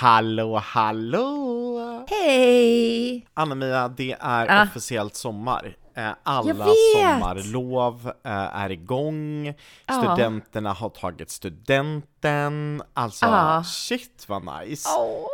Hallå, hallå! Hej! Anna-Mia, det är Ah. officiellt sommar. Eh, Alla sommarlov eh, är igång, Ja. studenterna har tagit studenten, alltså Ja. shit vad nice! Åh,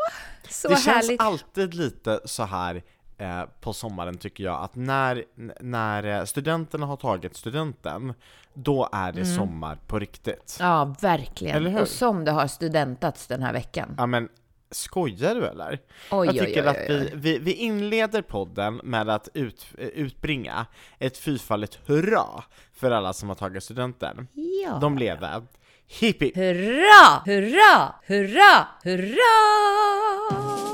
så det känns härligt. alltid lite så här eh, på sommaren tycker jag, att när, när studenterna har tagit studenten, då är det sommar på riktigt. Mm. Ja, verkligen. Eller hur? Och som det har studentats den här veckan. Ja men skojar du eller? Oj, jag tycker oj, att oj, vi, oj. vi, vi inleder podden med att ut, utbringa ett fyrfaldigt hurra för alla som har tagit studenten. Ja. De leve! Hipp hipp! Hurra! Hurra! Hurra! Hurra!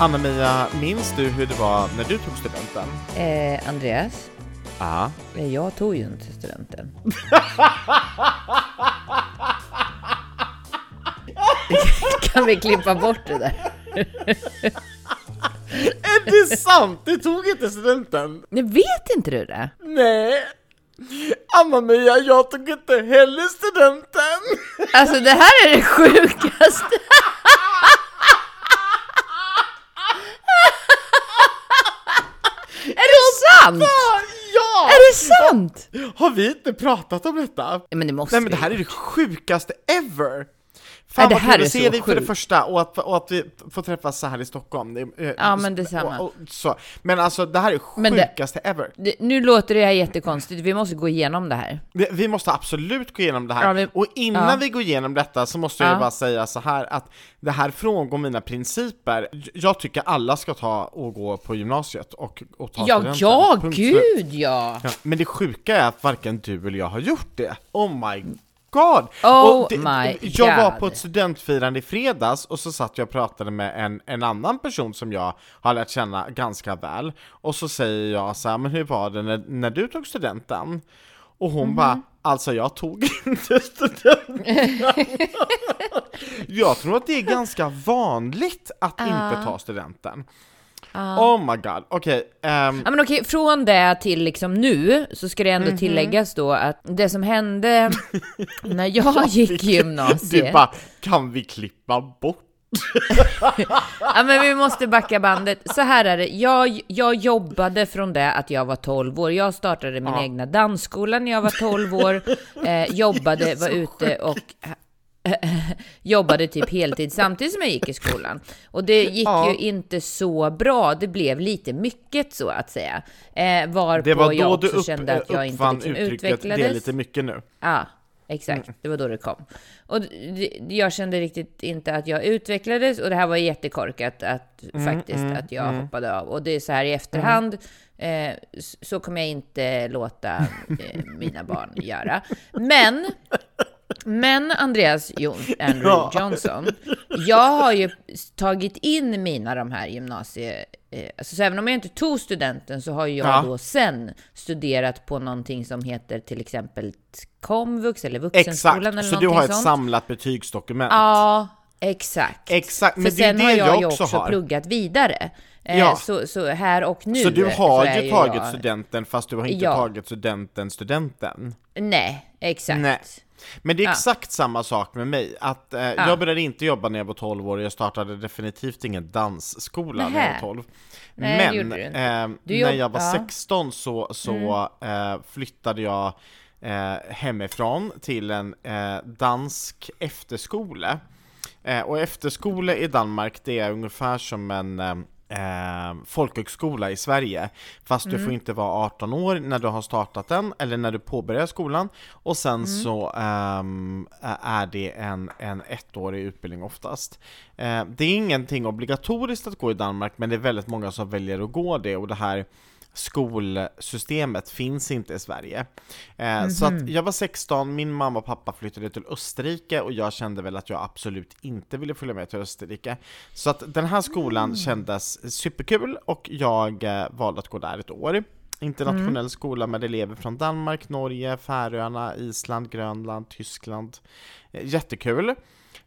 Anna-Mia, minns du hur det var när du tog studenten? Eh, Andreas, Ja. eh, jag tog ju inte studenten. kan vi klippa bort det där? Är det sant? Du tog inte studenten? Nej, vet inte du det? Nej! Anna-Mia, jag tog inte heller studenten! Alltså det här är det sjukaste! är sant? Ja! Är det sant? Har vi inte pratat om detta? Ja, men det måste Nej men det här är det sjukaste ever! Fan Nej, det vad kul att se dig för det första och att, och att vi får träffas så här i Stockholm. Det, eh, Ja, men detsamma. och, och, så. Men alltså det här är Men det- sjukaste ever. Det, nu låter det här jättekonstigt, vi måste gå igenom det här. Vi, vi måste absolut gå igenom det här. Ja, vi- och innan ja. vi går igenom detta så måste jag Ja. bara säga så här att det här frångår mina principer. Jag tycker alla ska ta och gå på gymnasiet och, och ta Ja, studenten. ja, Punkt gud ja! Ja, men det sjuka är att varken du eller jag har gjort det. Oh my god! Oh det, my jag var God. på ett studentfirande i fredags och så satt jag och pratade med en, en annan person som jag har lärt känna ganska väl. Och så säger jag så här, men hur var det när, när du tog studenten? Och hon Mhm. bara, alltså jag tog inte studenten. jag tror att det är ganska vanligt att inte ta studenten. Oh my god, okej. ehm, Ja men okej, från det till liksom nu så ska det ändå Mhm. tilläggas då att det som hände när jag gick i gymnasiet... Du bara, kan vi klippa bort? Ja men vi måste backa bandet. Så här är det, jag, jag jobbade från det att jag var 12 år. Jag startade min egna dansskola när jag var 12 år. Eh, jobbade, var ute och jobbade typ heltid samtidigt som jag gick i skolan. Och det gick Ja. ju inte så bra. Det blev lite mycket så att säga. Eh, varpå Det var jag då också du upp, kände att jag inte liksom utvecklades. det är lite mycket nu. Ja, exakt. Det var då det kom. Och jag kände riktigt inte att jag utvecklades och det här var jättekorkat att faktiskt att jag hoppade av. Och det är så här i efterhand, eh, så kommer jag inte låta eh, mina barn göra. Men men Andreas Jon, Andrew Ja. Johnson, jag har ju tagit in mina de här gymnasie... Eh, alltså, så även om jag inte tog studenten så har jag Ja. då sen studerat på någonting som heter till exempel komvux eller Exakt, vuxenskolan eller så du har ett sånt. samlat betygsdokument. Ja, exakt. Exakt, För men det är sen det har jag, jag ju också också pluggat vidare. Eh, Ja. så, så här och nu så du har så ju tagit jag... studenten fast du har inte Ja. tagit studenten studenten. Nej, exakt. Nej. Men det är Ja. exakt samma sak med mig, att eh, jag började inte jobba när jag var 12 år och jag startade definitivt ingen dansskola när jag var Nähä. 12. Nej, Men du eh, Du när jag var ja. 16 så, så eh, flyttade jag eh, hemifrån till en eh, dansk efterskola. Eh, och efterskola i Danmark det är ungefär som en eh, eh, folkhögskola i Sverige. Fast du får inte vara 18 år när du har startat den, eller när du påbörjar skolan. Och sen så ehm, är det en, en ettårig utbildning oftast. Eh, det är ingenting obligatoriskt att gå i Danmark, men det är väldigt många som väljer att gå det. Och det här skolsystemet finns inte i Sverige. Eh, Så att jag var 16, min mamma och pappa flyttade till Österrike och jag kände väl att jag absolut inte ville följa med till Österrike. Så att den här skolan kändes superkul och jag eh, valde att gå där ett år. Internationell skola med elever från Danmark, Norge, Färöarna, Island, Grönland, Tyskland. Eh, Jättekul.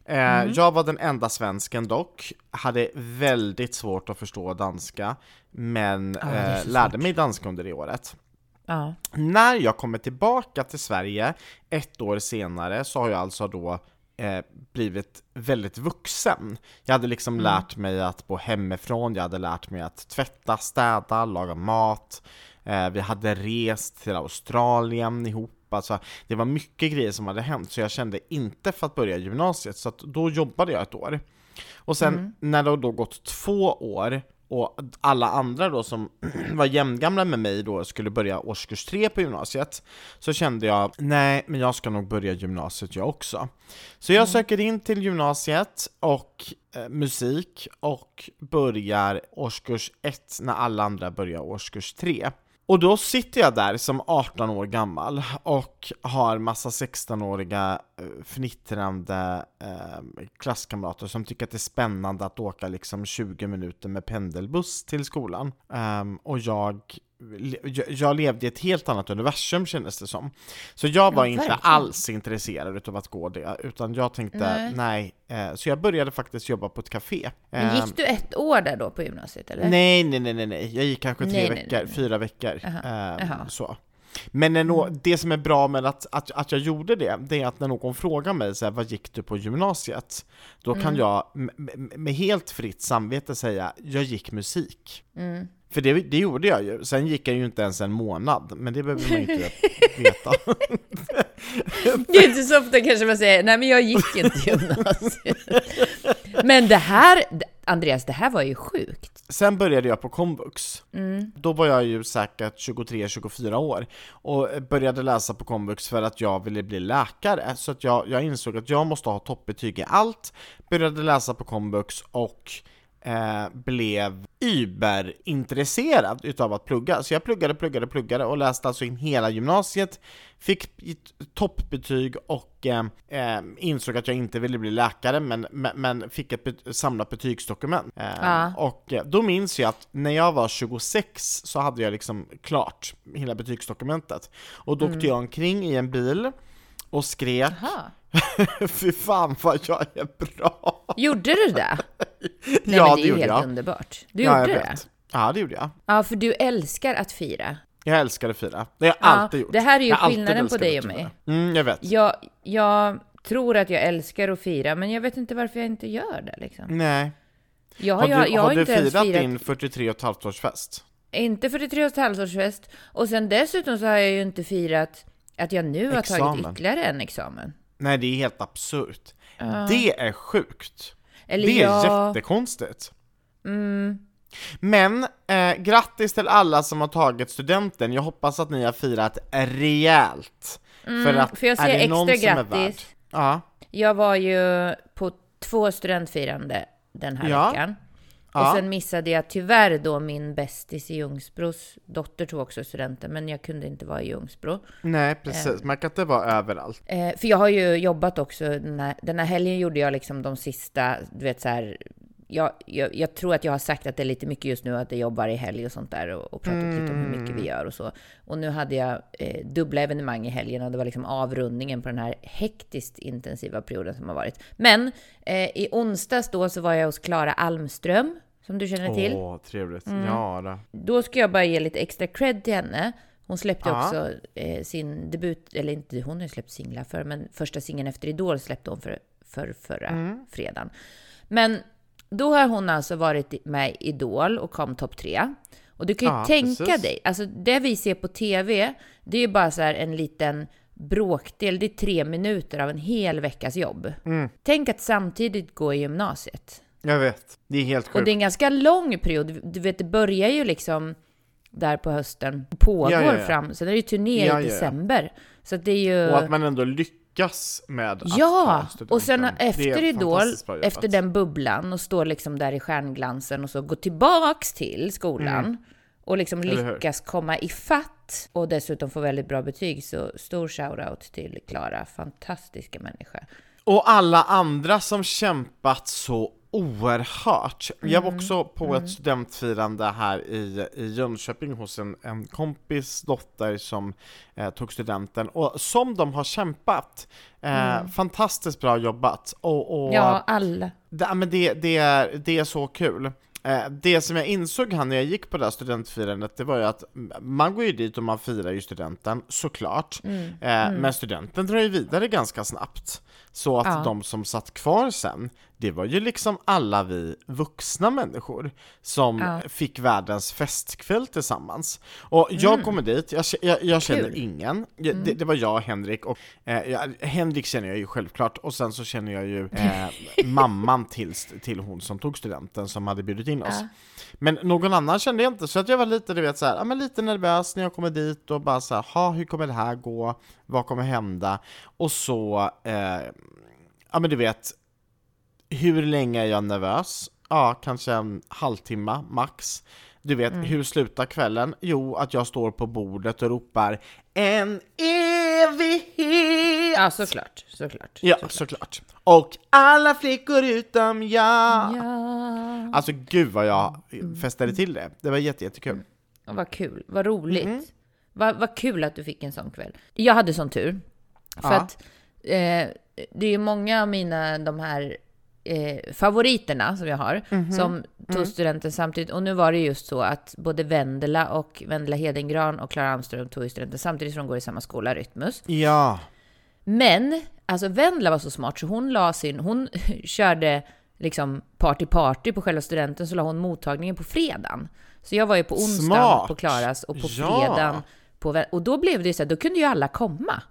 Eh, Jag var den enda svensken dock, hade väldigt svårt att förstå danska, men är eh, lärde mig danska under det året. Ja. När jag kommer tillbaka till Sverige ett år senare så har jag alltså då eh, blivit väldigt vuxen. Jag hade liksom lärt mig att bo hemifrån, jag hade lärt mig att tvätta, städa, laga mat. Eh, vi hade rest till Australien ihop. Alltså, det var mycket grejer som hade hänt, så jag kände inte för att börja gymnasiet, så då jobbade jag ett år. Och sen när det då gått två år och alla andra då som var jämngamla med mig då skulle börja årskurs tre på gymnasiet Så kände jag, nej men jag ska nog börja gymnasiet jag också. Så jag söker in till gymnasiet och eh, musik och börjar årskurs ett när alla andra börjar årskurs tre och då sitter jag där som 18 år gammal och har massa 16-åriga eh, fnittrande eh, klasskamrater som tycker att det är spännande att åka liksom 20 minuter med pendelbuss till skolan. Ehm, och jag, jag, levde i ett helt annat universum kändes det som. Så jag var Ja, inte alls intresserad av att gå det, utan jag tänkte nej. Eh, så jag började faktiskt jobba på ett café. Men Ehm, gick du ett år där då på gymnasiet eller? Nej, nej, nej, nej, nej. Jag gick kanske tre Nej, nej, veckor, nej, nej. fyra veckor. Jaha, ehm, jaha. Mm. så. Men när nå- det som är bra med att, att, att jag gjorde det, det är att när någon frågar mig så här, vad gick du på gymnasiet? Då Mm. kan jag med helt fritt samvete säga, jag gick musik. Mm. För det, det gjorde jag ju, sen gick jag ju inte ens en månad, men det behöver man ju inte veta. Det är inte så ofta kanske man säger, nej men jag gick inte gymnasiet. Men det här, Andreas, det här var ju sjukt. Sen började jag på komvux. Mm. Då var jag ju säkert 23-24 år och började läsa på komvux för att jag ville bli läkare. Så att jag, jag insåg att jag måste ha toppbetyg i allt, började läsa på komvux och eh, blev überintresserad utav att plugga. Så jag pluggade, pluggade, pluggade och läste alltså in hela gymnasiet, fick toppbetyg och eh, eh, insåg att jag inte ville bli läkare men, men, men fick ett bet- samlat betygsdokument. Eh, Ja. Och eh, då minns jag att när jag var 26 så hade jag liksom klart hela betygsdokumentet. Och då åkte jag omkring i en bil och skrek Jaha. Fy fan vad jag är bra! Gjorde du det? Nej, ja, det det är ju helt jag. underbart. Du ja, jag gjorde det? Ja, det gjorde jag. Ja, för du älskar att fira. Jag älskar att fira. Det har jag Ja, alltid gjort. det här är ju Jag skillnaden på dig och mig. Mm, jag vet. Jag, jag tror att jag älskar att fira, men jag vet inte varför jag inte gör det liksom. Nej. Jag har, Har du, jag, jag har du firat firat, din 43 och ett halvt årsfest? inte 43 och ett halvårsfest. Och sen dessutom så har jag ju inte firat att jag nu har tagit Examen. ytterligare en examen. Nej, det är helt absurt. Det är sjukt. Eller Det är jag... jättekonstigt. Mm, Men eh, grattis till alla som har tagit studenten. Jag hoppas att ni har firat rejält. för att får jag är säga det någon extra som är värd- grattis? Ja. Jag var ju på två studentfirande den här Ja. veckan. Ja. Och sen missade jag tyvärr då min bästis i Ljungsbros dotter tog också studenten, men jag kunde inte vara i Ljungsbro. Nej, precis. Man kan inte vara överallt. Eh, för jag har ju jobbat också, den här, den här helgen gjorde jag liksom de sista, du vet så här, jag, jag, jag tror att jag har sagt att det är lite mycket just nu att jag jobbar i helg och sånt där och, och pratat lite om hur mycket vi gör och så. Och nu hade jag eh, dubbla evenemang i helgen och det var liksom avrundningen på den här hektiskt intensiva perioden som har varit. Men eh, i onsdags då så var jag hos Klara Almström, som du känner till. Åh, trevligt. Mm. Ja, då. Då ska jag bara ge lite extra cred till henne. Hon släppte Ja. också eh, sin debut, eller inte hon har ju släppt singlar för, men första singeln efter Idol släppte hon för, för förra Mm. fredagen. Men då har hon alltså varit med i Idol och kom topp tre. Och du kan ju Ja, tänka precis. dig, alltså det vi ser på TV, det är ju bara så här en liten bråkdel, det är tre minuter av en hel veckas jobb. Mm. Tänk att samtidigt gå i gymnasiet. Jag vet. Det är helt Och sjukt. det är en ganska lång period. Du vet, det börjar ju liksom där på hösten, pågår Ja, ja, ja. fram. Sen är det ju turné i december. Så det är ju... Och att man ändå lyckas med att Ja! ta. Och sen efter Idol, efter den bubblan och står liksom där i stjärnglansen och så gå tillbaks till skolan och liksom Mm. Eller hur? lyckas komma i fatt och dessutom få väldigt bra betyg. Så stor shout-out till Klara, fantastiska människa. Och alla andra som kämpat så oerhört. Jag var också på ett studentfirande här i, i Jönköping hos en, en kompis dotter som eh, tog studenten, och som de har kämpat. Eh, Fantastiskt bra jobbat. Och, och Ja, alla. det, men det, det, är, det är så kul. Eh, Det som jag insåg här när jag gick på det här studentfirandet, det var ju att man går ju dit och man firar ju studenten, såklart. Eh, Men studenten drar ju vidare ganska snabbt. Så att Ja. de som satt kvar sen, det var ju liksom alla vi vuxna människor som Ja. fick världens festkväll tillsammans. Och jag kommer dit, jag, jag, jag känner Kul. ingen. Jag, det, det var jag, Henrik, och eh, Henrik känner jag ju självklart, och sen så känner jag ju eh, mamman till, till hon som tog studenten som hade bjudit in oss. Ja. Men någon annan kände jag inte, så att jag var lite, du vet, så här, ja, men lite nervös när jag kommer dit och bara så här, ha, hur kommer det här gå? Vad kommer hända? Och så, eh, ja men du vet, hur länge är jag nervös? Ja, kanske en halvtimme max. Du vet, hur slutar kvällen? Jo, att jag står på bordet och ropar En evighet! Ja, såklart. Såklart. Ja, såklart. Och alla flickor utom jag. Ja. Alltså gud vad jag festade till det. Det var jätte, jättekul. Ja, vad kul, vad roligt. Vad, vad kul att du fick en sån kväll. Jag hade sån tur. För Ja. att eh, det är ju många av mina, de här eh, favoriterna som jag har, som tog studenten samtidigt. Och nu var det just så att både Vendela och Vendela Hedengran och Klara Almström tog studenten samtidigt, för de går i samma skola, Rytmus. Ja. Men, alltså Vendela var så smart så hon la sin, hon körde liksom party party på själva studenten, så la hon mottagningen på fredagen. Så jag var ju på onsdagen Smart. på Klaras och på Ja. fredagen på Och då blev det ju så här, då kunde ju alla komma.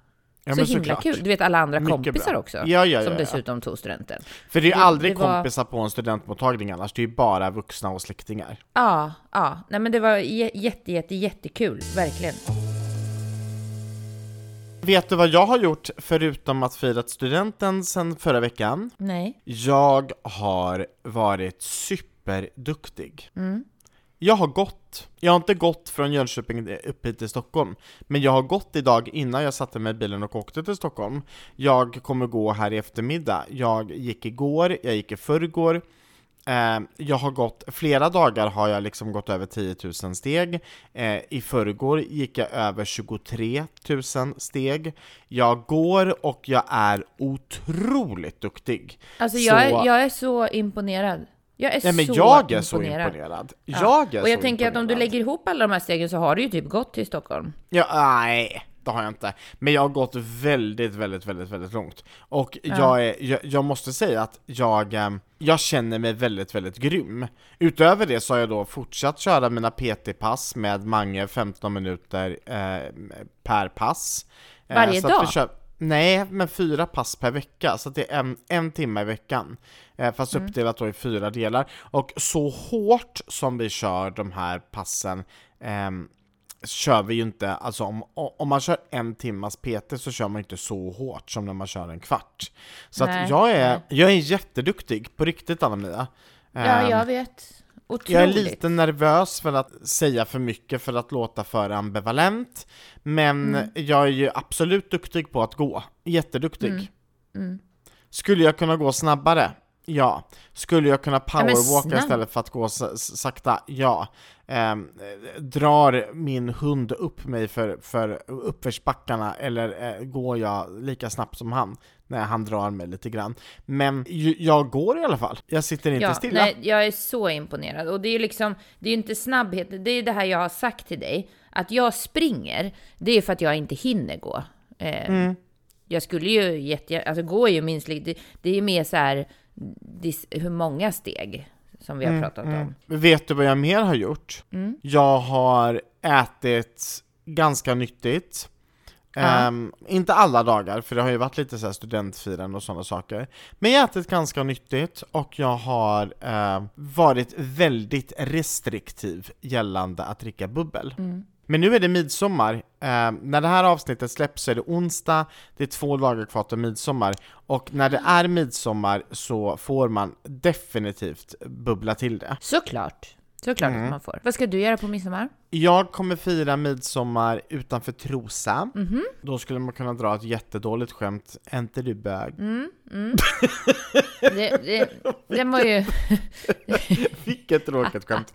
Ja, så himla såklart. kul. Du vet alla andra Mycket kompisar bra. också. Ja, ja, som dessutom tog studenten. För det är ju aldrig var- kompisar på en studentmottagning annars, det är ju bara vuxna och släktingar. Ja, ja. Nej men det var jätte, jätte, jättekul. Verkligen. Vet du vad jag har gjort förutom att fira studenten sen förra veckan? Nej. Jag har varit superduktig. Mm. Jag har gått, jag har inte gått från Jönköping upp hit till Stockholm, men jag har gått idag innan jag satte mig i bilen och åkte till Stockholm. Jag kommer gå här i eftermiddag. Jag gick igår, jag gick i förrgår. Eh, jag har gått, flera dagar har jag liksom gått över 10 000 steg. Eh, I förrgår gick jag över 23 000 steg. Jag går och jag är otroligt duktig. Alltså Så- jag, är, jag är så imponerad. Jag är Nej men så jag är imponerad. så imponerad. Ja. Jag är Och jag så tänker att om du imponerad. lägger ihop alla de här stegen så har du ju typ gått till Stockholm. Ja, nej, det har jag inte. Men jag har gått väldigt, väldigt, väldigt, väldigt långt. Och jag, är, jag, jag måste säga att jag, eh, jag känner mig väldigt, väldigt grym. Utöver det så har jag då fortsatt köra mina PT-pass med Mange 15 minuter eh, per pass. Eh, Varje vi dag? Nej, men fyra pass per vecka, så det är en, en timme i veckan. Eh, fast Mm. uppdelat då i fyra delar. Och så hårt som vi kör de här passen ehm, kör vi ju inte, alltså om, om man kör en timmas PT så kör man inte så hårt som när man kör en kvart. Så Nej, att jag är, jag är jätteduktig, på riktigt Anna-Mia. Ja, Ehm, jag vet. Otroligt. jag är lite nervös för att säga för mycket för att låta för ambivalent, men Mm. jag är ju absolut duktig på att gå. Jätteduktig. Mm. Skulle jag kunna gå snabbare? Ja. Skulle jag kunna powerwalka snabb. istället för att gå sakta? Ja. Eh, drar min hund upp mig för, för uppförsbackarna eller eh, går jag lika snabbt som han? Nej, han drar mig lite grann. Men ju, jag går i alla fall. Jag sitter inte Ja, stilla. nej, jag är så imponerad. Och det är ju liksom, det är ju inte snabbhet, det är det här jag har sagt till dig. Att jag springer, det är för att jag inte hinner gå. Eh, Mm. Jag skulle ju jätte, alltså gå är ju minst det, det är mer så här, dis, hur många steg som vi har Mm, pratat om. Vet du vad jag mer har gjort? Mm. Jag har ätit ganska nyttigt. Ja. Ehm, inte alla dagar, för det har ju varit lite så här studentfirande och sådana saker. Men jag har ätit ganska nyttigt och jag har eh, varit väldigt restriktiv gällande att dricka bubbel. Mm. Men nu är det midsommar. Eh, när det här avsnittet släpps så är det onsdag, det är två dagar kvar till midsommar. Och när det är midsommar så får man definitivt bubbla till det. Såklart, såklart Mm. att man får. Vad ska du göra på midsommar? Jag kommer fira midsommar utanför Trosa. Mhm. Då skulle man kunna dra ett jättedåligt skämt, är inte du bög? Mm, mm. Det, det, det var ju... Vilket tråkigt skämt.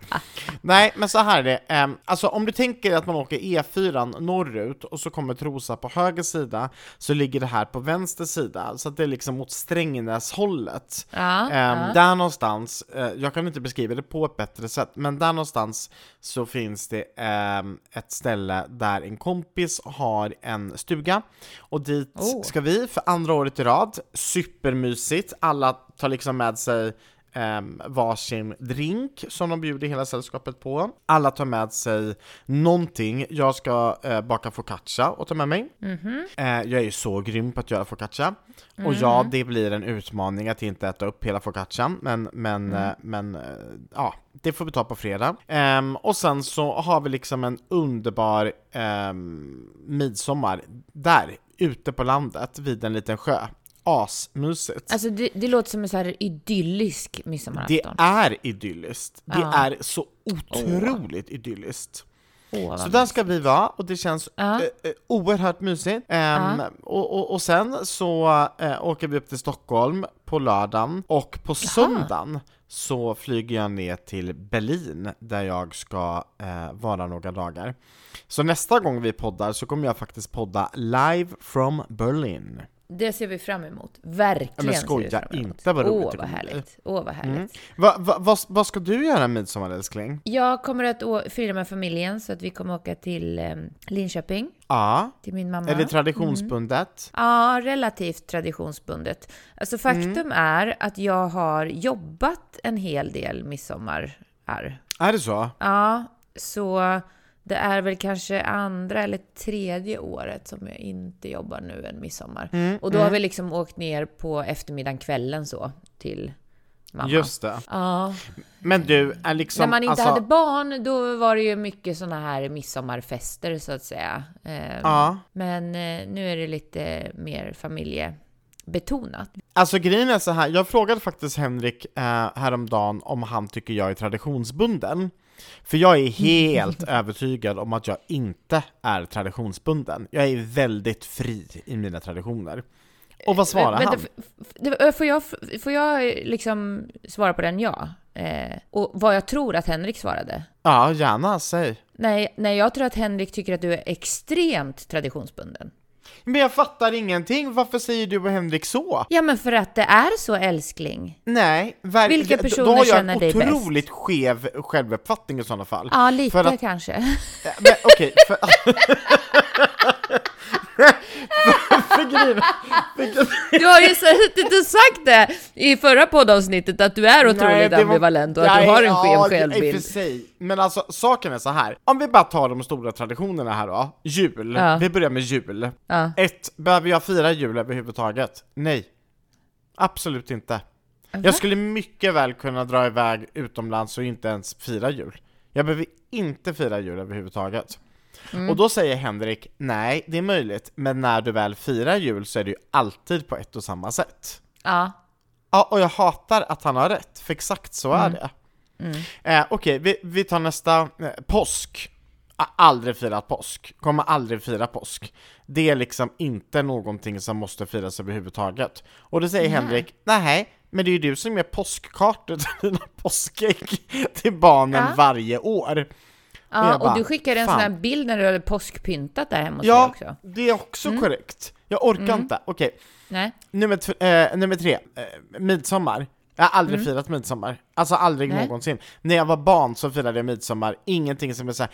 Nej, men så här är det. ehm, alltså om du tänker att man åker E4 norrut och så kommer Trosa på höger sida, så ligger det här på vänster sida, så att det är liksom mot Strängnäshållet. Ja, Ehm, ja. Där någonstans, eh, jag kan inte beskriva det på ett bättre sätt, men där någonstans så finns det ehm, ett ställe där en kompis har en stuga, och dit Oh. ska vi för andra året i rad. Supermysigt, alla tar liksom med sig um, varsin drink som de bjuder hela sällskapet på. Alla tar med sig någonting. Jag ska eh, baka focaccia och ta med mig. Mhm. Eh, jag är ju så grym på att göra focaccia. Och Mm. ja, det blir en utmaning att inte äta upp hela focaccian, men, men, Mm. eh, men ja, det får vi ta på fredag. Ehm, och sen så har vi liksom en underbar um, midsommar där, ute på landet vid en liten sjö. Asmysigt. Alltså det, det låter som en så här idyllisk Det midsommarafton. är idylliskt. Det Ja. är så otroligt idylliskt. Åh, vad Så där ska vi vara och det känns eh, eh, oerhört mysigt. Ehm, och, och, och sen så eh, åker vi upp till Stockholm på lördagen och på söndagen så flyger jag ner till Berlin där jag ska eh, vara några dagar. Så nästa gång vi poddar så kommer jag faktiskt podda live from Berlin. Det ser vi fram emot. Verkligen Ja, men skoja inte, vad roligt Åh, vad härligt. Åh, vad härligt. Mm. Va, va, vad, vad ska du göra midsommar älskling? Jag kommer att fira med familjen så att vi kommer åka till eh, Linköping, Ja, till min mamma. är det traditionsbundet? Ja, relativt traditionsbundet. Alltså faktum Mm. är att jag har jobbat en hel del midsommar här. Är det så? Ja, så det är väl kanske andra eller tredje året som jag inte jobbar nu än midsommar. Mm, Och då har vi liksom åkt ner på eftermiddagen, kvällen så, till mamma. Just det. Ja, Men du, är liksom... när man inte alltså, hade barn, då var det ju mycket såna här midsommarfester så att säga. Eh, Ja. Men eh, nu är det lite mer familjebetonat. Alltså grejen är så här, jag frågade faktiskt Henrik eh, häromdagen om han tycker jag är traditionsbunden. För jag är helt övertygad om att jag inte är traditionsbunden. Jag är väldigt fri i mina traditioner. Och vad svarar Vänta, han? det- får, jag, får jag liksom svara på den ja? Eh, och vad jag tror att Henrik svarade? Ja, gärna, säg. Nej, nej, jag tror att Henrik tycker att du är extremt traditionsbunden. Men jag fattar ingenting, varför säger du och Henrik så? Ja, men för att det är så älskling. Nej, ver- Vilka personer då har jag känner dig en bäst? otroligt skev självuppfattning i sådana fall. Ja, lite att- kanske. Men okej, grejen- för- Du har ju och sagt det i förra poddavsnittet att du är otroligt Nej, ambivalent och att Nej, du har en skev ja, självbild. för sig. Men alltså, saken är så här. Om vi bara tar de stora traditionerna här då. Jul. Ja. Vi börjar med jul. Ja. Ett, behöver jag fira jul överhuvudtaget? Nej. Absolut inte. Jag skulle mycket väl kunna dra iväg utomlands och inte ens fira jul. Jag behöver inte fira jul överhuvudtaget. Mm. Och då säger Henrik, nej det är möjligt, men när du väl firar jul så är det ju alltid på ett och samma sätt. Ja. Ja, och jag hatar att han har rätt, för exakt så är det. Eh, Okej, vi, vi tar nästa. Eh, påsk. Aldrig firat påsk. Kommer aldrig fira påsk. Det är liksom inte någonting som måste firas överhuvudtaget. Och då säger Henrik, nej, men det är ju du som gör påskkartor till dina påskägg till barnen Ja. varje år. Ja, och bara, du skickade en fan. sån här bild när du hade påskpyntat där hemma hos dig Ja, också. det är också korrekt. Jag orkar inte. Okej, Nej. Nummer, eh, nummer tre, eh, midsommar. Jag har aldrig firat midsommar. Alltså aldrig Nej. någonsin. När jag var barn så firade jag midsommar, ingenting som är såhär,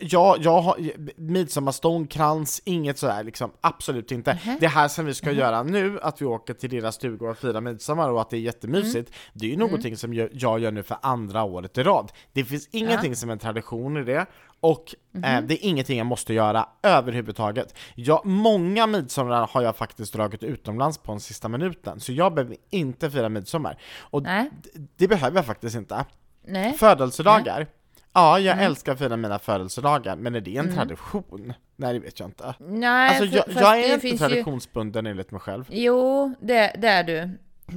jag, jag har midsommarstång, krans, inget sådär liksom, absolut inte. Det här som vi ska göra nu, att vi åker till deras stuga och firar midsommar och att det är jättemysigt, det är ju någonting som jag, jag gör nu för andra året i rad. Det finns ingenting som en tradition i det, och eh, det är ingenting jag måste göra överhuvudtaget. Ja, många midsommar har jag faktiskt dragit utomlands på den sista minuten, så jag behöver inte fira midsommar. Och Nej. det behöver jag faktiskt inte. Nej. Födelsedagar? Ja, jag Mm. älskar att fira mina födelsedagar, men är det en tradition? Nej, det vet jag inte. Nej, Alltså, jag, jag är inte finns ju- traditionsbunden enligt mig själv. Jo, det, det är du.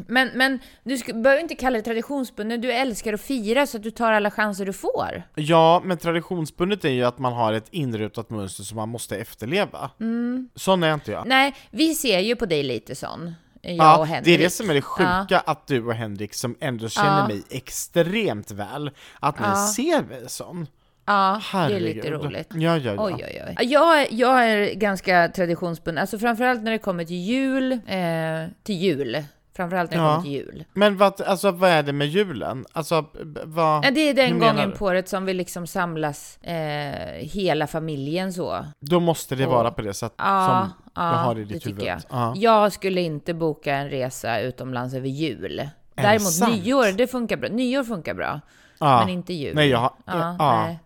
Men, men du ska, behöver inte kalla det traditionsbunden, du älskar att fira så att du tar alla chanser du får. Ja, men traditionsbundet är ju att man har ett inrutat mönster som man måste efterleva. Mm. Sån är inte jag. Nej, vi ser ju på dig lite sån. Jag Ja, och Henrik. det är det som är det sjuka, att du och Henrik som ändå känner Ja. mig extremt väl, att ni Ja. ser mig sån. Ja, Herregud. det är lite roligt. Ja, ja, ja. Oj, oj, oj. Jag, jag är ganska traditionsbunden, alltså framförallt när det kommer till jul, eh, till jul. Framförallt när det Ja. kommer till jul. Men vad, alltså, vad är det med julen? Alltså, vad... Ja, det är den gången på året som vi liksom samlas, eh, hela familjen så. Då måste det Och- vara på det sättet Ja, som ja, du har i det ditt tycker huvud. jag. Ja. Jag skulle inte boka en resa utomlands över jul. Däremot sant? nyår, det funkar bra. Nyår funkar bra, Ja. men inte jul. Nej, jag Ja, ja. nej.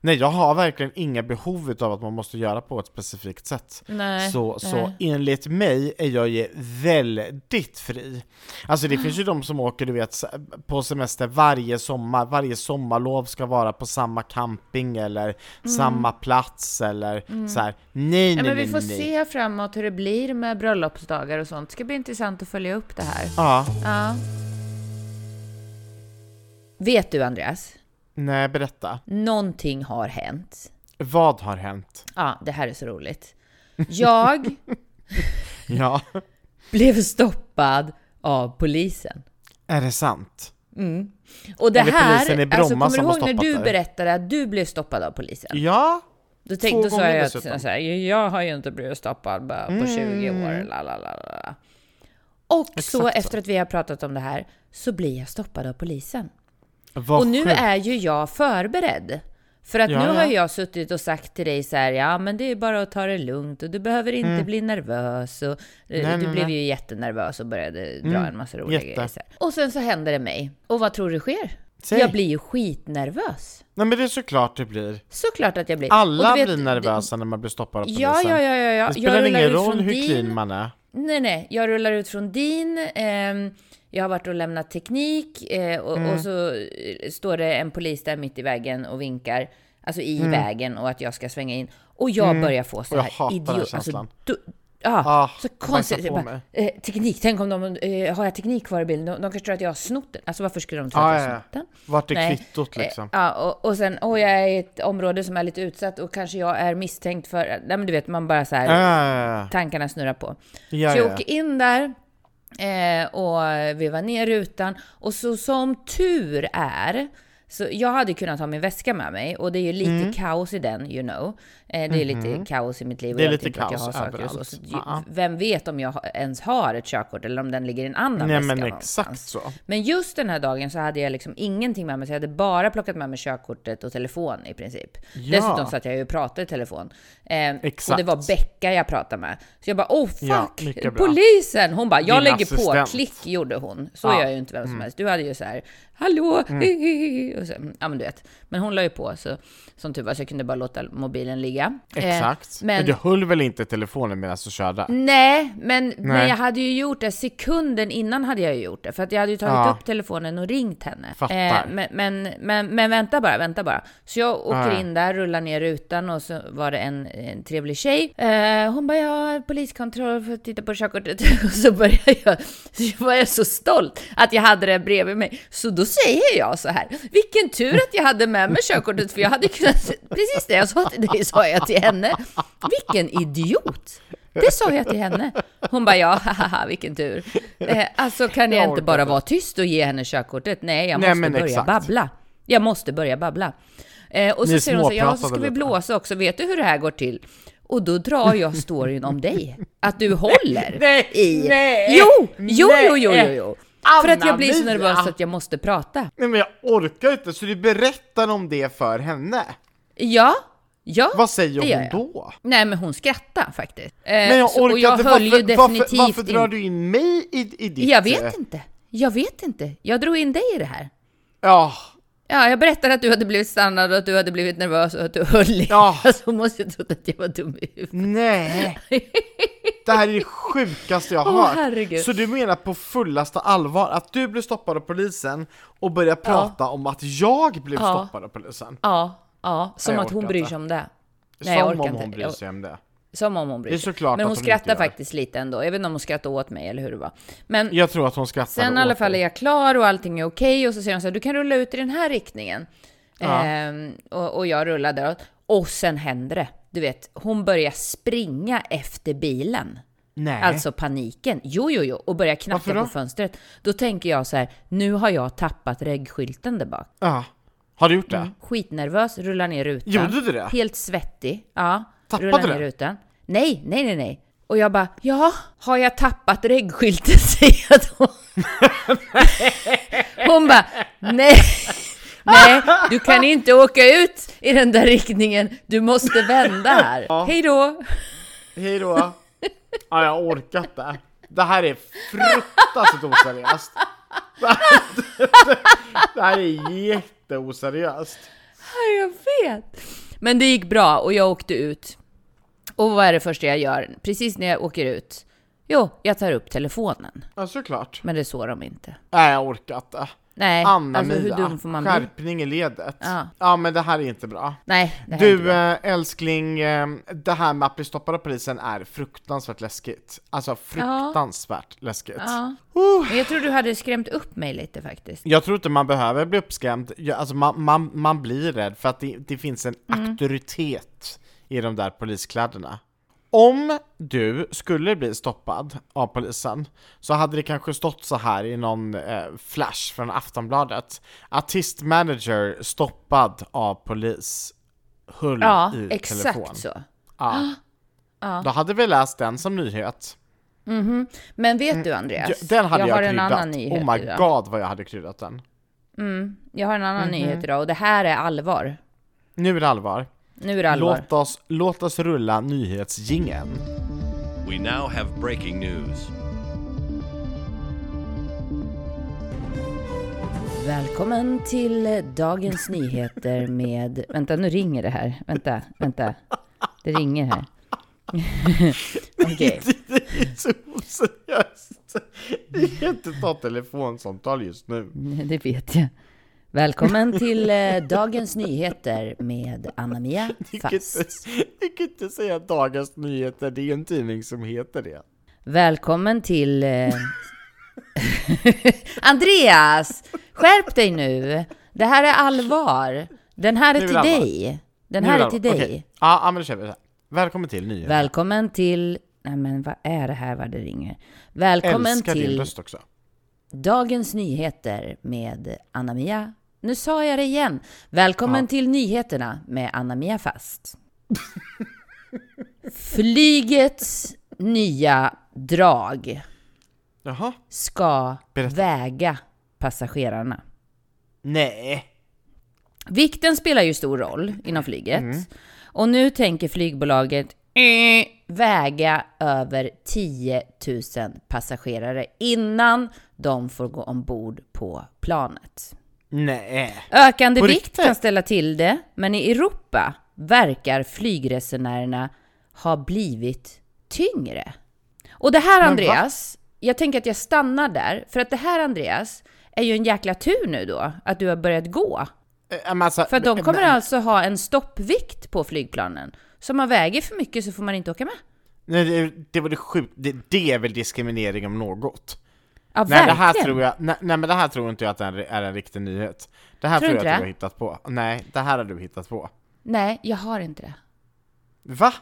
Nej, jag har verkligen inga behov av att man måste göra på ett specifikt sätt. Nej, så, så nej. enligt mig är jag ju väldigt fri. Alltså det finns ju de som åker, du vet, på semester varje sommar, varje sommarlov ska vara på samma camping eller samma plats eller så här. Nej, Mm. Ja, nej, men vi nej, får nej. se framåt hur det blir med bröllopsdagar och sånt. Det ska bli intressant att följa upp det här. Ja, Ja. Vet du, Andreas? Nej, berätta. Någonting har hänt. Vad har hänt? Ja, det här är så roligt. Jag Ja, blev stoppad av polisen. är det sant? Och det det här, alltså kommer du ihåg när du dig? berättade att du blev stoppad av polisen? Ja, Då Två tänkte så gånger jag att så här, jag har ju inte blivit stoppad på 20 år, la la la la, la. Och Exakt så. efter att vi har pratat om det här så blir jag stoppad av polisen. Vad och nu sjukt. är ju jag förberedd. För att Ja, nu ja. har jag suttit och sagt till dig så här, ja men det är bara att ta det lugnt och du behöver inte bli nervös. Och, eh, Nej, du nej, blev nej. ju jättenervös och började dra en massa roliga jätte. grejer. Och sen så händer det mig. Och vad tror du sker? Säg. Jag blir ju skitnervös. Nej men det är såklart det blir. Såklart att jag blir. Alla du vet, blir nervösa när man blir stoppad av polisen. Ja, ja, ja, ja. ja. Det spelar ingen roll hur din... clean man är. Nej, nej. Jag rullar ut från din. ehm, jag har varit och lämnat teknik eh, och, Mm. och så eh, står det en polis där mitt i vägen och vinkar. Alltså i vägen och att jag ska svänga in. Och jag börjar få så Mm. Och här idiot... Alltså, du, ja, Ah, så konstigt. bara, eh, teknik, tänk om de... Eh, har jag teknik kvar i bilden? De, de kanske tror att jag har snott den. Alltså varför skulle de tro Ah, att jag ja, har snott den? Vart är Nej. kvittot liksom? Eh, Ja, och, och sen, åh, jag är i ett område som är lite utsatt och kanske jag är misstänkt för... Nej, men du vet, man bara så här... Ja, Tankarna snurrar på. ja. Så ja, jag ja. åker in där eh, och vevar ner rutan. Och så som tur är, så jag hade kunnat ha min väska med mig och det är ju lite Mm. kaos i den, you know. Eh, det är lite kaos i mitt liv och Mhm. Det är jag lite tänker att jag har kaos saker och så. överallt. så ju- Ja. Vem vet om jag ens har ett körkort eller om den ligger i en annan Nej väska men någonstans. exakt så. Men just den här dagen så hade jag liksom ingenting med mig, så jag hade bara plockat med mig körkortet och telefon i princip. Ja. Dessutom satt jag ju och pratade i telefon. Eh, och Exakt. det var Becka jag pratade med. Så jag bara, oh fuck, Ja, polisen! Hon bara, jag Din lägger på, assistent. klick gjorde hon. Så Ja. Mm. gör ju inte vem som helst. Du hade ju så här, hallå, och så, ja men du vet. Men hon la ju på, så som tur var så jag kunde bara låta mobilen ligga. Eh, Exakt. men... men du höll väl inte telefonen medan du körde? Nej, men, men Nej. jag hade ju gjort det sekunden innan hade jag ju gjort det. För att jag hade ju tagit Ja. upp telefonen och ringt henne. Fattar. men, men, men, men vänta bara, vänta bara. Så jag åker Ja. in där, rullar ner rutan och så var det en, en trevlig tjej. Eh, hon bara, ja, poliskontroll för att titta på körkortet. och så började jag, så var jag så stolt att jag hade det bredvid mig. Så då säger jag så här, vilken tur att jag hade med mig körkortet för jag hade kunnat, precis det jag sa till dig sa jag till henne. Vilken idiot! Det sa jag till henne. Hon bara, ja, haha, vilken tur. Eh, alltså kan jag, Jag inte bara vara tyst och ge henne körkortet? Nej, jag Nej, måste men börja exakt. babbla. Jag måste börja babbla. Eh, och så Ni säger hon så, ja, så ska vi blåsa också. Vet du hur det här går till? Och då drar jag storyn om dig. Att du håller Nej, i... nej, jo, jo, jo, jo, jo, nej. Jo. För att jag blir så nervös att jag måste prata. Nej men jag orkar inte, så du berättar om det för henne? Ja, ja. Vad säger hon jag. då? Nej, men hon skrattar faktiskt. Eh, Men jag orkar jag inte, varför, varför, varför drar du in mig i, i ditt... Jag vet eh, inte. Jag vet inte. Jag drog in dig i det här. Ja, Ja, jag berättade att du hade blivit stannad och att du hade blivit nervös och att du höll i. Ja. Alltså måste jag trott att jag var dum i huvudet. nej. Det här är det sjukaste jag har Åh, hört. herregud. Så du menar på fullaste allvar att du blev stoppad av polisen och börjar prata om att jag blev Ja. stoppad av polisen? Ja, ja, som Nej, jag att hon bryr sig om det. Nej, jag Som orkar om inte. hon bryr Jag- sig om det. Som om hon bryr Det är sig. Men hon hon skrattar faktiskt lite ändå. Jag vet inte om hon skrattar åt mig eller hur det var. Men Jag tror att hon skrattade sen i alla fall är jag klar och allting är okej. Och så säger hon så här, du kan rulla ut i den här riktningen. Ja. Ehm, och, och jag rullar däråt. Och sen händer det. Du vet, hon börjar springa efter bilen. Nej. Alltså paniken. Jo, jo, jo. Och börjar knacka på fönstret. Då tänker jag så här, nu har jag tappat reggskylten där bak. Ja. Har du gjort det? Mm. Skitnervös, rullar ner rutan. Gjorde du det? Helt svettig. Ja, Tappade rullar ner rutan. Nej, nej, nej, nej. Och jag bara, ja, har jag tappat reggskylten? Säger jag då. Hon bara, nej, nej, du kan inte åka ut i den där riktningen. Du måste vända här. Ja. Hej då. Hej då. Ja, jag orkar inte. Det här är fruktansvärt oseriöst. Det här, det här är jätteoseriöst. Ja, jag vet. Men det gick bra och jag åkte ut. Och vad är det första jag gör? Precis när jag åker ut? Jo, jag tar upp telefonen. Ja, såklart. Men det såg de inte. Nej, jag orkar inte. Nej, Anna alltså hur Mia, dum får man bli? skärpning i ledet. Ja. ja, men det här är inte bra. Nej, det här är inte Du bra. eh, älskling, eh, det här med att bli stoppad av polisen är fruktansvärt läskigt. Alltså fruktansvärt läskigt. Ja. Uh. Men jag tror du hade skrämt upp mig lite faktiskt. Jag tror inte man behöver bli uppskrämd, alltså man, man, man blir rädd för att det, det finns en Mm. auktoritet i de där poliskläderna. Om du skulle bli stoppad av polisen så hade det kanske stått så här i någon eh, flash från Aftonbladet. Artistmanager stoppad av polis. Hull Ja, i exakt telefon. så. Ja. Ja. Då hade vi läst den som nyhet. Men vet du Andreas? Ja, Den hade jag, har en kryddat. annan nyhet oh my idag. god vad jag hade kryddat den. Jag har en annan Mhm. nyhet idag och det här är allvar. Nu är det allvar. Nu är det allvar. Låt oss, låt oss rulla nyhetsjingeln. We now have breaking news. Välkommen till Dagens Nyheter med... Vänta, nu ringer det här. Vänta, vänta. Det ringer här. Okej. Det är så oseriöst. Det kan inte ta telefonsamtal just nu. Det vet jag. Välkommen till eh, Dagens Nyheter med Anna-Mia Fast. du kan inte säga Dagens Nyheter, det är en tidning som heter det. Välkommen till... Eh... Andreas! Skärp dig nu! Det här är allvar. Den här är till allvar. dig. Den Nu här är till dig. Ja, ja, men då kör vi så här. Välkommen till nyheter. Välkommen till... Nej men vad är det här vad det ringer? Välkommen Älskar din till röst också. Dagens Nyheter med Anna-Mia. Nu sa jag det igen. Välkommen Ja. till nyheterna med Anna-Mia Fast. Flygets nya drag Jaha. ska Berätta. väga passagerarna. Nej. Vikten spelar ju stor roll inom flyget. Mm. Och nu tänker flygbolaget eh, väga över 10 000 passagerare innan de får gå ombord på planet. Nej. Ökande På vikt riktigt? kan ställa till det, men i Europa verkar flygresenärerna ha blivit tyngre. Och det här Men va? Andreas, jag tänker att jag stannar där, för att det här Andreas är ju en jäkla tur nu då, att du har börjat gå. Men Alltså, För de kommer men- alltså ha en stoppvikt på flygplanen. Så om man väger för mycket så får man inte åka med. Nej, det, det var det sjukt. Det, det är väl diskriminering om något. Ja, Nej, det här tror jag, nej, nej men det här tror inte jag att det är en, är en riktig nyhet. Det här Tror tror, du jag att du det? har hittat på. Nej, det här har du hittat på. Nej, jag har inte det. Va?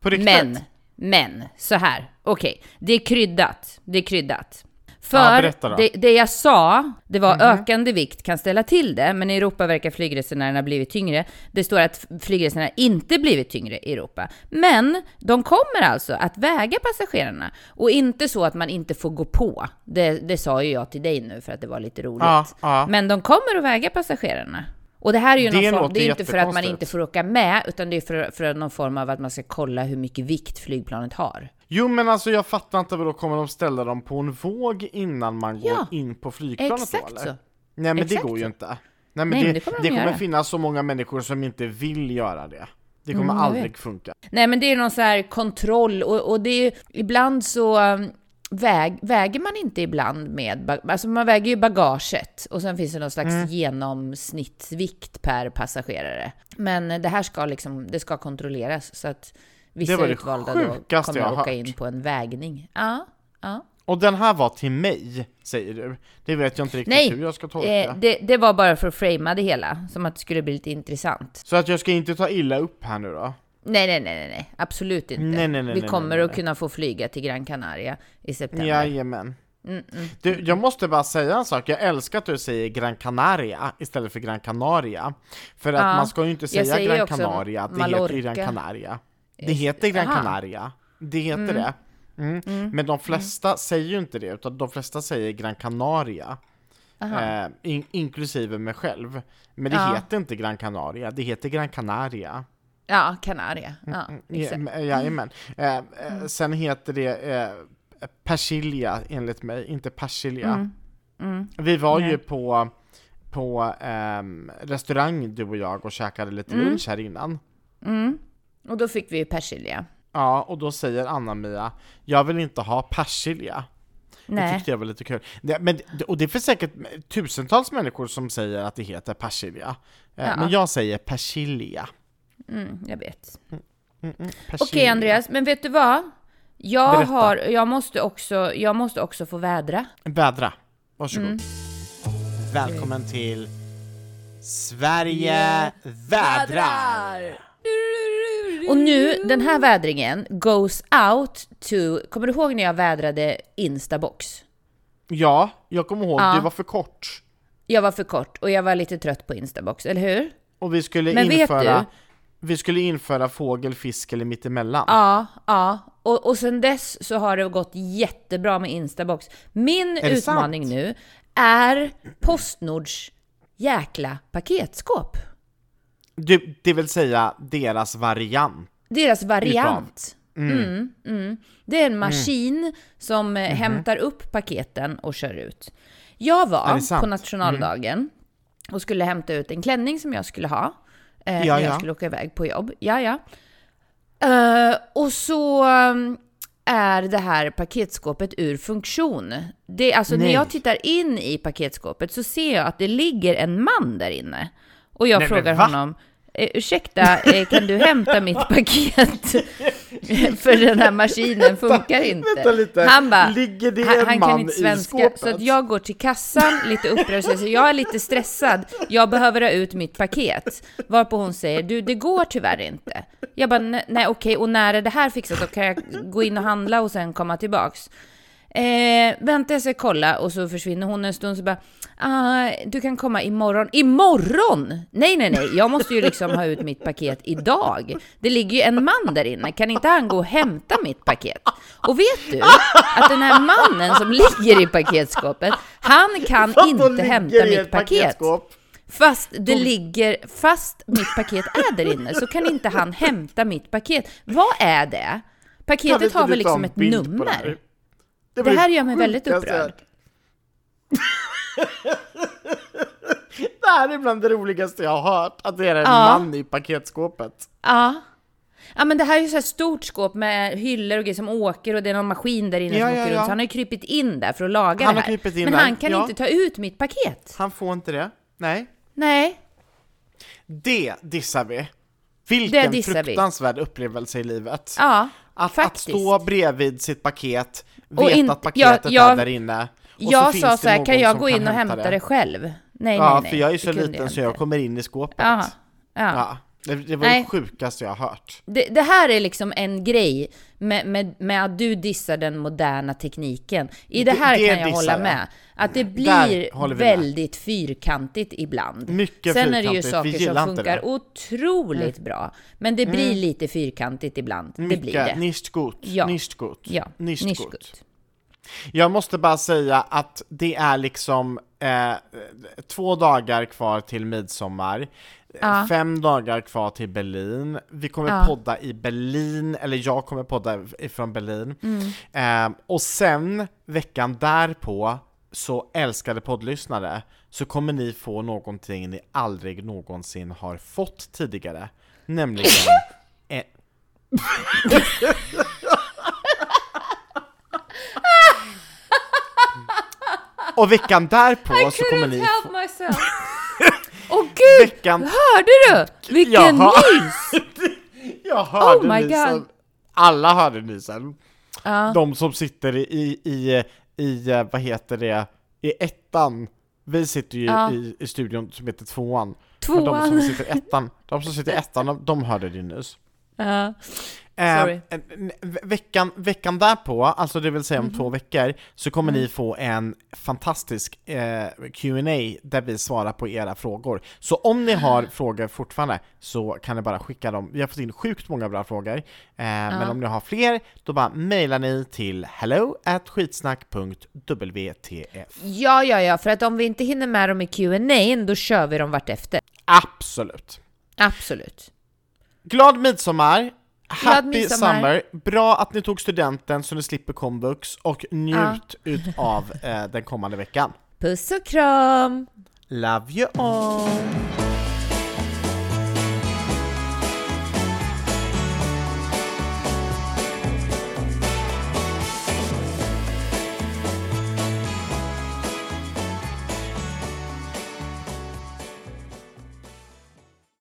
På riktigt? Men, men, så här. Okej, det är kryddat. Det är kryddat. För Ja, det, det jag sa, det var ökande vikt kan ställa till det, men i Europa verkar flygresenärerna blivit tyngre. Det står att flygresenärerna inte blivit tyngre i Europa. Men de kommer alltså att väga passagerarna och inte så att man inte får gå på. Det, det sa ju jag till dig nu för att det var lite roligt. Ja, ja. Men de kommer att väga passagerarna. Och det här är ju Det någon form, det är inte för att man inte får åka med, utan det är för, för någon form av att man ska kolla hur mycket vikt flygplanet har. Jo men alltså jag fattar inte då kommer de ställa dem på en våg innan man går Ja, in på flygplanet då Exakt eller? så. Nej men Exakt det går ju inte. Nej men Nej, det, det kommer de det kommer finnas så många människor som inte vill göra det. Det kommer Mm, aldrig funka. Nej, men det är någon så här kontroll och, och det är ju, ibland så um, väg, väger man inte ibland med, alltså man väger ju bagaget och sen finns det någon slags Mm. genomsnittsvikt per passagerare. Men det här ska liksom, det ska kontrolleras så att vissa var det utvalda då kommer har åka in på en vägning. Ja, ja. Och den här var till mig, säger du. Det vet jag inte riktigt Nej, hur jag ska tolka. Eh, det, det var bara för att framea det hela, som att det skulle bli lite intressant. Så att jag ska inte ta illa upp här nu då? Nej, nej, nej, nej, absolut inte. Nej, nej, nej, Vi kommer att kunna få flyga till Gran Canaria i september. Jajamän. Mm, mm. Du, jag måste bara säga en sak, jag älskar att du säger Gran Canaria istället för Gran Canaria. För att Ja, man ska ju inte säga Gran Canaria, det heter ju Gran Mallorca. Canaria. Det heter Gran Aha. Canaria. Det heter det. Mm. Men de flesta säger ju inte det, utan de flesta säger Gran Canaria. Eh, in, inklusive mig själv. Men det Ja. heter inte Gran Canaria, det heter Gran Canaria. Ja, Canaria. Ja, Ja, exakt. men- Jajamän. Eh, eh, sen heter det eh, persilja enligt mig, inte persilja. Mm. Vi var Nej. ju på, på ehm, restaurang du och jag och käkade lite lunch här innan. Mm. Och då fick vi persilja. Ja, och då säger Anna-Mia, jag vill inte ha persilja. Det Nej. tyckte jag var lite kul. Det, men, och det finns säkert tusentals människor som säger att det heter persilja. Eh, Ja. Men jag säger persilja. Mm, jag vet. Mm, mm, Okej persilja. Andreas, men vet du vad? Jag, Berätta. har, jag, måste också, jag måste också få vädra. Vädra. Varsågod. Mm. Välkommen till Sverige vädrar! Och nu, den här vädringen goes out to... Kommer du ihåg när jag vädrade Instabox? Ja, jag kommer ihåg, Ja. det var för kort. Jag var för kort och jag var lite trött på Instabox, eller hur? Och vi skulle Men vet införa du- Vi skulle införa fågel, fisk eller mittemellan. Ja, ja. Och, och sen dess så har det gått jättebra med Instabox. Min utmaning sant? nu är Postnords jäkla paketskåp. Du, det vill säga deras variant. Deras variant. Mm, mm. Det är en maskin som eh, hämtar upp paketen och kör ut. Jag var på nationaldagen och skulle hämta ut en klänning som jag skulle ha. Eh, Ja, när jag ja. skulle åka iväg på jobb. Ja, ja. Eh, och så um, är det här paketskåpet ur funktion. Det, alltså när Nej. jag tittar in i paketskåpet så ser jag att det ligger en man där inne. Och jag Nej, frågar honom, eh, ursäkta, eh, kan du hämta mitt paket? För den här maskinen funkar inte. vänta. Han bara, Ligger det han, en han man kan inte svenska. Så att jag går till kassan lite upprörd så jag är lite stressad, jag behöver ha ut mitt paket. Varpå hon säger, du det går tyvärr inte. Jag bara, "Nej, nej okej, och när är det här fixat? Då kan jag gå in och handla och sen komma tillbaks. Eh, vänta jag ska kolla och så försvinner hon en stund så bara ah, du kan komma imorgon. Imorgon? Nej, nej, nej, jag måste ju liksom ha ut mitt paket idag. Det ligger ju en man där inne, kan inte han gå och hämta mitt paket? Och vet du att den här mannen som ligger i paketskåpet, han kan Vadå inte hämta mitt paket. Fast det ligger, fast mitt paket är där inne så kan inte han hämta mitt paket. Vad är det? Paketet har väl liksom ett nummer? Det var här gör mig väldigt upprörd. Det här är bland det roligaste jag har hört, att det är en Ja. man i paketskåpet. Ja. Ja men det här är ju så här stort skåp med hyllor och grejer som åker och det är någon maskin där inne Ja, som ja, åker runt. Så han har ju krypit in där för att laga Han det här. men där, han kan inte ta ut mitt paket. Han får inte det. Nej. Nej. Det dissar vi. Det Vilken dissar vi. fruktansvärd upplevelse i livet. Ja, Att, att stå bredvid sitt paket, veta in- att paketet jag- jag- är där inne. Och så jag finns sa det så här, kan jag gå in och hämta hämta det, själv? Nej, Ja, nej, nej. för jag är det så liten så inte. jag kommer in i skåpet. Ja, ja. Ja, det, det var Nej. det sjukaste jag har hört. Det, det här är liksom en grej med, med, med att du dissar den moderna tekniken. I det Det- här kan jag hålla jag. med. Att det blir vi med. väldigt fyrkantigt ibland. Mycket Sen är det ju fyrkantigt. Saker som funkar det. Mm. otroligt bra. Men det blir lite fyrkantigt ibland. Det blir Mycket det. nicht gut. Ja. Nicht gut. Ja, nicht nicht gut. gut. Jag måste bara säga att det är liksom eh, två dagar kvar till midsommar, Ja. fem dagar kvar till Berlin. Vi kommer Ja. podda i Berlin, eller jag kommer podda ifrån Berlin. Mm. Eh, och sen veckan därpå, så älskade poddlyssnare, så kommer ni få någonting ni aldrig någonsin har fått tidigare. Nämligen en... Och veckan därpå så kommer ni få... Åh gud! Veckan... Hörde du? Vilken Jaha. nys! Jag hörde Oh my som- god! alla hörde nysen. Ja. De som sitter i, i, i, vad heter det, i ettan. Vi sitter ju Ja. i, i studion som heter tvåan. Men de som Tvåan. sitter i ettan, de som sitter i ettan, de, de hörde din nys. Ja. Eh, Sorry. eh, veckan, veckan därpå, alltså det vill säga om Mhm. två veckor, så kommer Mm. ni få en fantastisk eh, Q&A där vi svarar på era frågor. Så om ni Ah. har frågor fortfarande så kan ni bara skicka dem. Vi har fått in sjukt många bra frågor, eh, men om ni har fler, då bara mejlar ni till hello at skitsnack.wtf. ja, ja, ja, för att om vi inte hinner med dem i Q&A då kör vi dem vartefter. Absolut. Absolut. Glad midsommar! Happy summer! Bra att ni tog studenten så ni slipper komvux och njut utav eh, den kommande veckan. Puss och kram! Love you all!